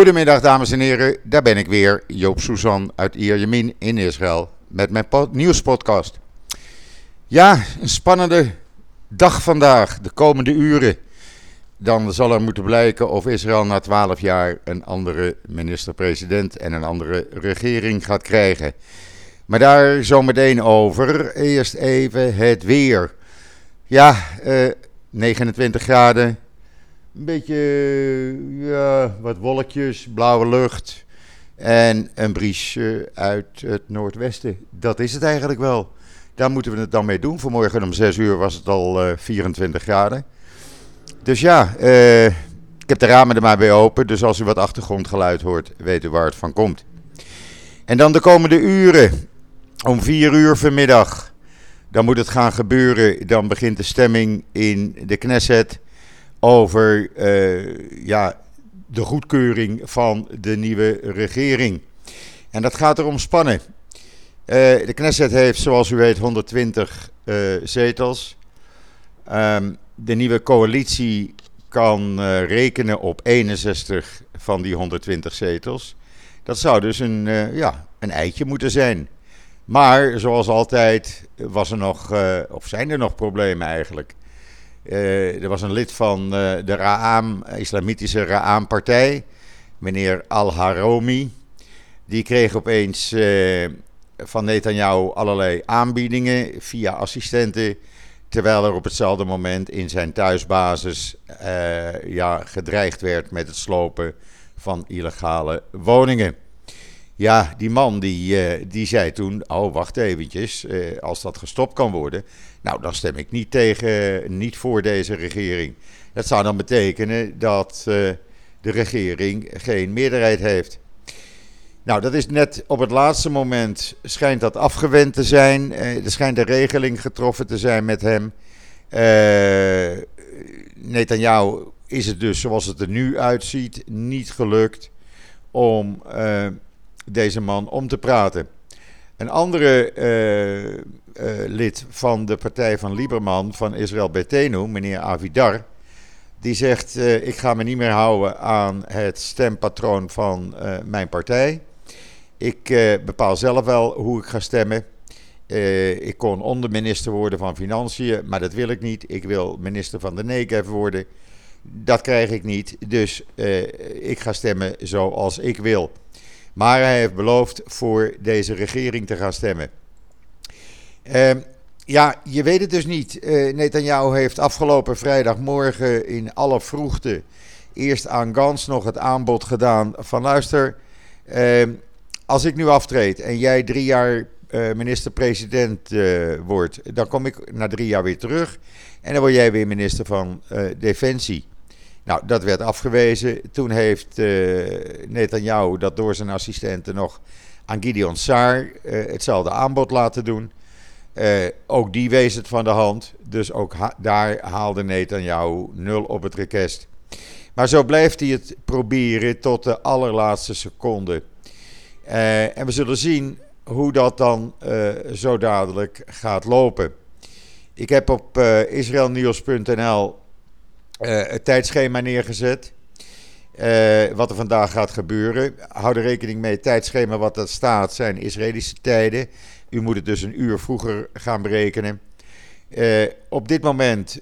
Goedemiddag dames en heren, daar ben ik weer, Joop Suzan uit Ierjemien in Israël met mijn nieuwspodcast. Ja, een spannende dag vandaag, de komende uren. Dan zal er moeten blijken of Israël na twaalf jaar een andere minister-president en een andere regering gaat krijgen. Maar daar zometeen over. Eerst even het weer. Ja, eh, 29 graden, een beetje ja, wat wolkjes, blauwe lucht en een bries uit het noordwesten. Dat is het eigenlijk wel. Daar moeten we het dan mee doen. Vanmorgen om 6 uur was het al uh, 24 graden. Dus ja, uh, ik heb de ramen er maar bij open. Dus als u wat achtergrondgeluid hoort, weet u waar het van komt. En dan de komende uren. Om 4 uur vanmiddag. Dan moet het gaan gebeuren. Dan begint de stemming in de Knesset over uh, ja, de goedkeuring van de nieuwe regering. En dat gaat erom spannen. Uh, de Knesset heeft, zoals u weet, 120 uh, eh, zetels. Um, de nieuwe coalitie kan rekenen op 61 van die 120 zetels. Dat zou dus een, ja, een eitje moeten zijn. Maar zoals altijd was er nog, of zijn er nog problemen eigenlijk. Uh, er was een lid van uh, de Ra'am, islamitische Ra'am-partij, meneer Al-Haromi. Die kreeg opeens uh, van Netanyahu allerlei aanbiedingen via assistenten. Terwijl er op hetzelfde moment in zijn thuisbasis ja, gedreigd werd met het slopen van illegale woningen. Ja, die man die, uh, die zei toen, oh wacht eventjes, uh, als dat gestopt kan worden, nou dan stem ik niet tegen, niet voor deze regering. Dat zou dan betekenen dat uh, de regering geen meerderheid heeft. Nou, dat is net op het laatste moment, schijnt dat afgewend te zijn. er schijnt een regeling getroffen te zijn met hem. Netanyahu is het dus, zoals het er nu uitziet, niet gelukt om deze man om te praten. Een andere uh, uh, lid van de partij van Lieberman, van Israël Betenu, meneer Avidar, die zegt: uh, Ik ga me niet meer houden aan het stempatroon van mijn partij. Ik bepaal zelf wel hoe ik ga stemmen. ik kon onderminister worden van Financiën, maar dat wil ik niet. Ik wil minister van de Negev worden. Dat krijg ik niet. Dus ik ga stemmen zoals ik wil. Maar hij heeft beloofd voor deze regering te gaan stemmen. Uh, ja, je weet het dus niet. Uh, Netanyahu heeft afgelopen vrijdagmorgen in alle vroegte eerst aan Gans nog het aanbod gedaan van luister, uh, als ik nu aftreed en jij drie jaar uh, minister-president uh, wordt, dan kom ik na drie jaar weer terug en dan word jij weer minister van Defensie. Nou, dat werd afgewezen. Toen heeft uh, Netanyahu dat door zijn assistenten nog aan Gideon Saar uh, hetzelfde aanbod laten doen. Uh, ook die wees het van de hand. Dus ook daar haalde Netanyahu nul op het request. Maar zo blijft hij het proberen tot de allerlaatste seconde. en we zullen zien hoe dat dan zo dadelijk gaat lopen. Ik heb op israelnieuws.nl het tijdschema neergezet. Uh, wat er vandaag gaat gebeuren. Hou er rekening mee, het tijdschema wat er staat zijn Israëlische tijden. U moet het dus een uur vroeger gaan berekenen. Uh, op dit moment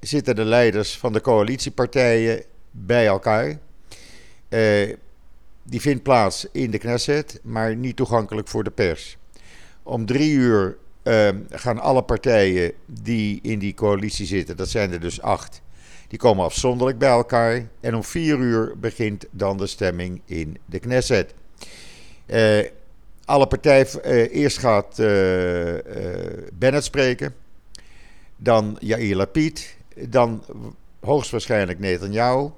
zitten de leiders van de coalitiepartijen bij elkaar. die vindt plaats in de Knesset, maar niet toegankelijk voor de pers. Om drie uur uh, gaan alle partijen die in die coalitie zitten, dat zijn er dus acht, die komen afzonderlijk bij elkaar. En om vier uur begint dan de stemming in de Knesset. Uh, alle partijen, uh, eerst gaat uh, Bennett spreken, dan Yair Lapid, dan hoogstwaarschijnlijk Netanyahu,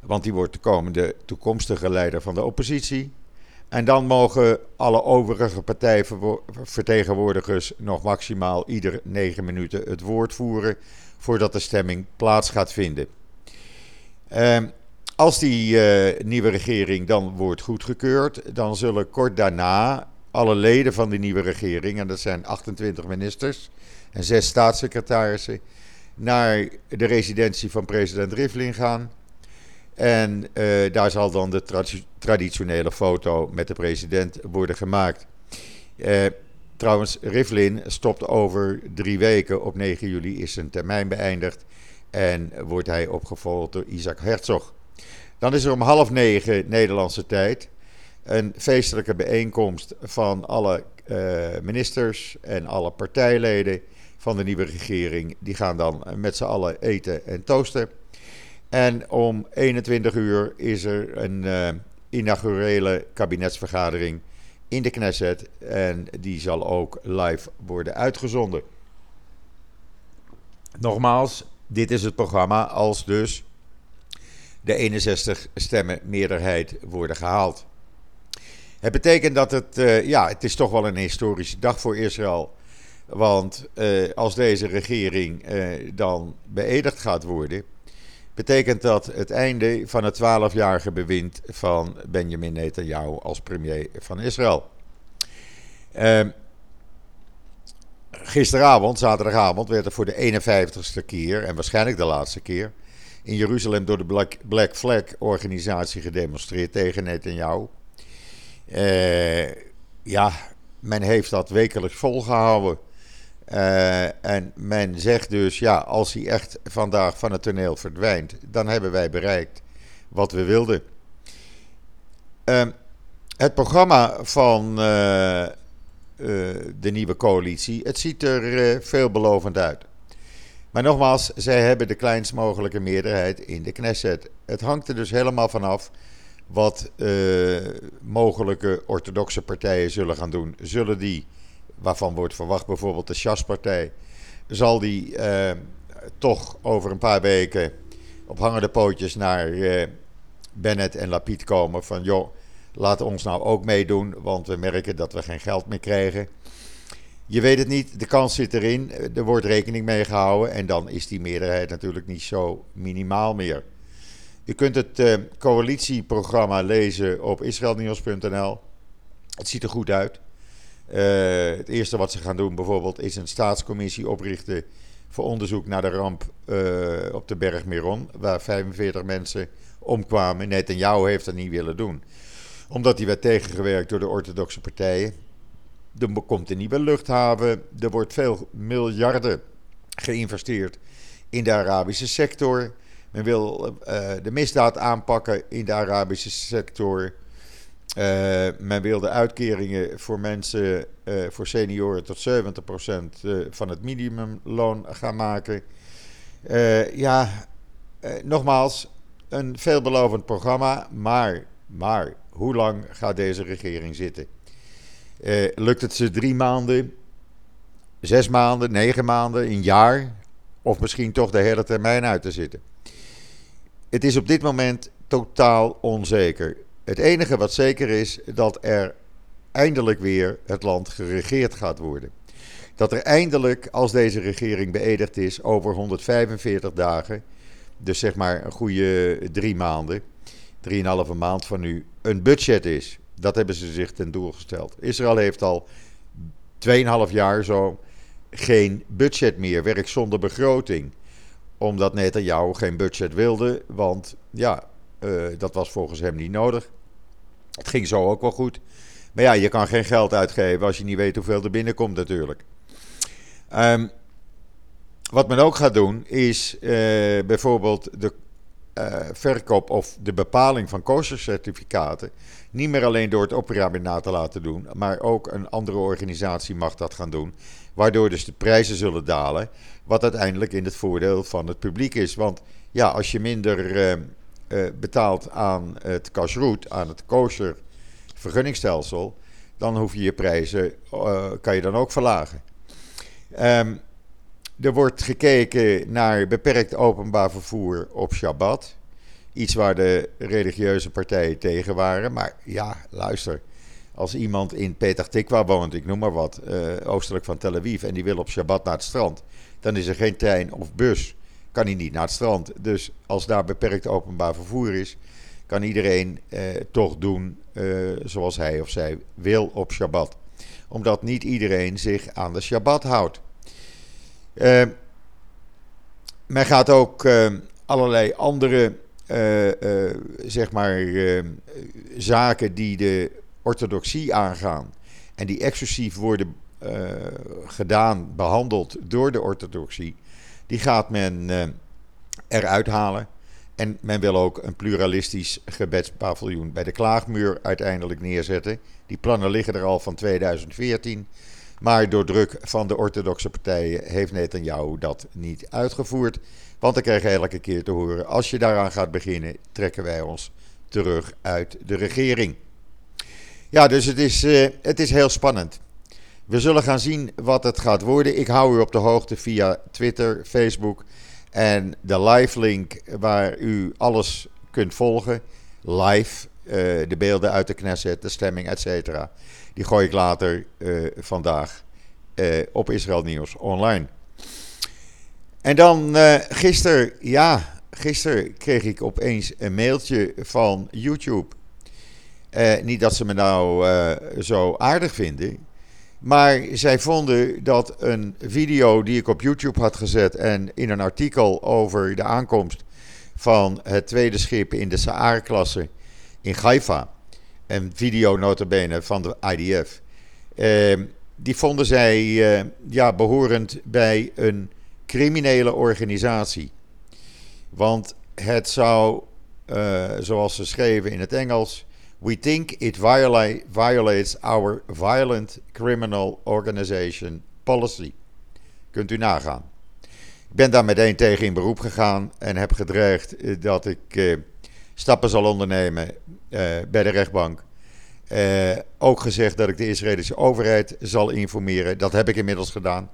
want die wordt de komende toekomstige leider van de oppositie. En dan mogen alle overige partijvertegenwoordigers nog maximaal ieder negen minuten het woord voeren voordat de stemming plaats gaat vinden. Uh, als die uh, nieuwe regering dan wordt goedgekeurd, dan zullen kort daarna alle leden van die nieuwe regering, en dat zijn 28 ministers en zes staatssecretarissen, naar de residentie van president Rivlin gaan. En uh, daar zal dan de tra traditionele foto met de president worden gemaakt. Uh, trouwens, Rivlin stopt over drie weken. Op 9 juli is zijn termijn beëindigd. En wordt hij opgevolgd door Isaac Herzog. Dan is er om half negen Nederlandse tijd een feestelijke bijeenkomst van alle uh, ministers en alle partijleden van de nieuwe regering. Die gaan dan met z'n allen eten en toasten. En om 21 uur is er een uh, inaugurele kabinetsvergadering in de Knesset. En die zal ook live worden uitgezonden. Nogmaals, dit is het programma als dus de 61 stemmen meerderheid worden gehaald. Het betekent dat het, uh, ja, het is toch wel een historische dag voor Israël. Want uh, als deze regering dan beëdigd gaat worden, betekent dat het einde van het 12-jarige bewind van Benjamin Netanyahu als premier van Israël. Uh, gisteravond, zaterdagavond, werd er voor de 51ste keer en waarschijnlijk de laatste keer in Jeruzalem door de Black, Black Flag organisatie gedemonstreerd tegen Netanyahu. Uh, ja, men heeft dat wekelijks volgehouden. Uh, en men zegt dus, ja, als hij echt vandaag van het toneel verdwijnt, dan hebben wij bereikt wat we wilden. Uh, het programma van uh, de nieuwe coalitie, het ziet er veelbelovend uit. Maar nogmaals, zij hebben de kleinst mogelijke meerderheid in de Knesset. Het hangt er dus helemaal vanaf wat mogelijke orthodoxe partijen zullen gaan doen. Zullen die waarvan wordt verwacht bijvoorbeeld de Sjaspartij, zal die uh, toch over een paar weken op hangende pootjes naar uh, Bennett en Lapid komen van joh, laat ons nou ook meedoen, want we merken dat we geen geld meer krijgen. Je weet het niet, de kans zit erin, er wordt rekening mee gehouden en dan is die meerderheid natuurlijk niet zo minimaal meer. Je kunt het coalitieprogramma lezen op israelnieuws.nl. Het ziet er goed uit. Uh, het eerste wat ze gaan doen bijvoorbeeld is een staatscommissie oprichten voor onderzoek naar de ramp uh, op de berg Meron, waar 45 mensen omkwamen. Netanyahu heeft dat niet willen doen, omdat hij werd tegengewerkt door de orthodoxe partijen. Er komt een nieuwe luchthaven, er wordt veel miljarden geïnvesteerd in de Arabische sector. Men wil uh, de misdaad aanpakken in de Arabische sector. Uh, men wilde uitkeringen voor mensen, uh, voor senioren tot 70% uh, van het minimumloon gaan maken. ja, nogmaals, een veelbelovend programma, maar, maar hoe lang gaat deze regering zitten? lukt het ze drie maanden, zes maanden, negen maanden, een jaar? Of misschien toch de hele termijn uit te zitten? Het is op dit moment totaal onzeker. Het enige wat zeker is dat er eindelijk weer het land geregeerd gaat worden. Dat er eindelijk, als deze regering beëdigd is, over 145 dagen, dus zeg maar een goede drie maanden, drieënhalve maand van nu, een budget is. Dat hebben ze zich ten doel gesteld. Israël heeft al 2,5 jaar zo geen budget meer, werk zonder begroting. Omdat Netanyahu geen budget wilde, want ja, uh, dat was volgens hem niet nodig. Het ging zo ook wel goed. Maar ja, je kan geen geld uitgeven als je niet weet hoeveel er binnenkomt natuurlijk. Um, wat men ook gaat doen is uh, bijvoorbeeld de uh, verkoop of de bepaling van koshercertificaten niet meer alleen door het opera te laten doen, maar ook een andere organisatie mag dat gaan doen, waardoor dus de prijzen zullen dalen, wat uiteindelijk in het voordeel van het publiek is. Want ja, als je minder uh, betaalt aan het kashrut, aan het kosher vergunningstelsel, dan hoef je je prijzen, uh, kan je dan ook verlagen. Um, er wordt gekeken naar beperkt openbaar vervoer op Shabbat. Iets waar de religieuze partijen tegen waren. Maar ja, luister. Als iemand in Petah Tikwa woont, ik noem maar wat, uh, oostelijk van Tel Aviv, en die wil op Shabbat naar het strand, dan is er geen trein of bus kan hij niet naar het strand. Dus als daar beperkt openbaar vervoer is, kan iedereen eh, toch doen eh, zoals hij of zij wil op Shabbat. Omdat niet iedereen zich aan de Shabbat houdt. Uh, men gaat ook allerlei andere zeg maar, zaken die de orthodoxie aangaan en die exclusief worden gedaan, behandeld door de orthodoxie, die gaat men eruit halen. En men wil ook een pluralistisch gebedspaviljoen bij de Klaagmuur uiteindelijk neerzetten. Die plannen liggen er al van 2014. Maar door druk van de orthodoxe partijen heeft Netanyahu dat niet uitgevoerd. Want dan krijg je elke keer te horen: als je daaraan gaat beginnen, trekken wij ons terug uit de regering. Ja, dus het is, uh, het is heel spannend. We zullen gaan zien wat het gaat worden. Ik hou u op de hoogte via Twitter, Facebook en de live link waar u alles kunt volgen. Live, uh, de beelden uit de Knesset, de stemming, etc. Die gooi ik later uh, vandaag uh, op Israël Nieuws online. En dan gisteren, ja, gisteren kreeg ik opeens een mailtje van YouTube. niet dat ze me nou zo aardig vinden. Maar zij vonden dat een video die ik op YouTube had gezet en in een artikel over de aankomst van het tweede schip in de Saar-klasse in Haifa, een video notabene van de IDF, eh, die vonden zij eh, ja, behorend bij een criminele organisatie. Want het zou, uh, zoals ze schreven in het Engels, We think it violates our violent criminal organization policy. Kunt u nagaan. Ik ben daar meteen tegen in beroep gegaan en heb gedreigd eh, dat ik eh, stappen zal ondernemen eh, bij de rechtbank. Eh, ook gezegd dat ik de Israëlische overheid zal informeren. Dat heb ik inmiddels gedaan.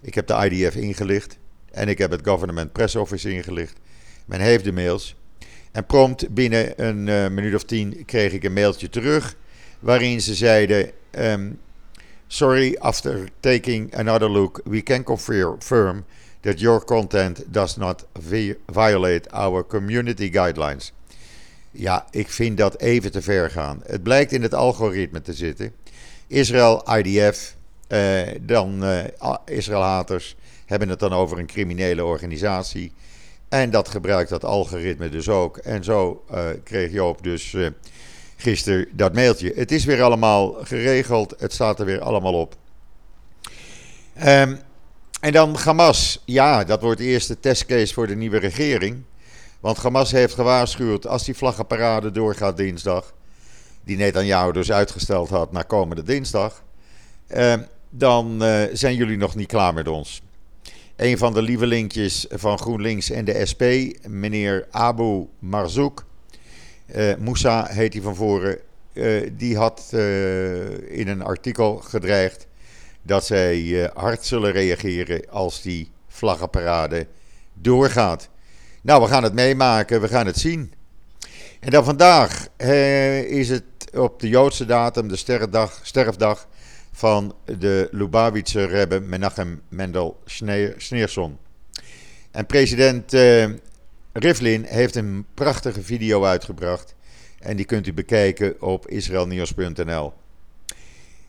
Ik heb de IDF ingelicht en ik heb het Government Press Office ingelicht. Men heeft de mails. En prompt binnen een uh, minuut of tien kreeg ik een mailtje terug. Waarin ze zeiden: um, Sorry, after taking another look, we can confirm that your content does not violate our community guidelines. Ja, ik vind dat even te ver gaan. Het blijkt in het algoritme te zitten. Israël, IDF, eh, dan uh, Israël-haters hebben het dan over een criminele organisatie. En dat gebruikt dat algoritme dus ook. En zo uh, kreeg Joop dus uh, gisteren dat mailtje. Het is weer allemaal geregeld. Het staat er weer allemaal op. Um, en dan Hamas. Ja, dat wordt de eerste testcase voor de nieuwe regering. Want Hamas heeft gewaarschuwd als die vlaggenparade doorgaat dinsdag. Die Netanyahu dus uitgesteld had naar komende dinsdag. Uh, dan uh, zijn jullie nog niet klaar met ons. Een van de lievelingjes van GroenLinks en de SP, meneer Abu Marzouk. Uh, Moussa heet hij van voren. Uh, die had uh, in een artikel gedreigd dat zij hard zullen reageren als die vlaggenparade doorgaat. Nou, we gaan het meemaken, we gaan het zien. En dan vandaag is het op de Joodse datum, de sterfdag van de Lubavitcher Rebbe Menachem Mendel Schneerson. En president uh, Rivlin heeft een prachtige video uitgebracht. En die kunt u bekijken op israelnieuws.nl.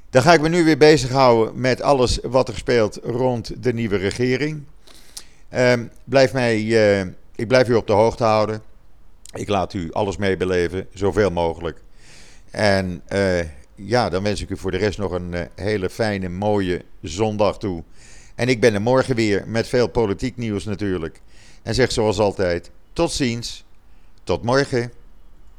Dan ga ik me nu weer bezighouden met alles wat er speelt rond de nieuwe regering. Uh, blijf mij, uh, ik blijf u op de hoogte houden. Ik laat u alles meebeleven, zoveel mogelijk. En uh, ja, dan wens ik u voor de rest nog een uh, hele fijne, mooie zondag toe. En ik ben er morgen weer met veel politiek nieuws natuurlijk. En zeg zoals altijd: tot ziens, tot morgen.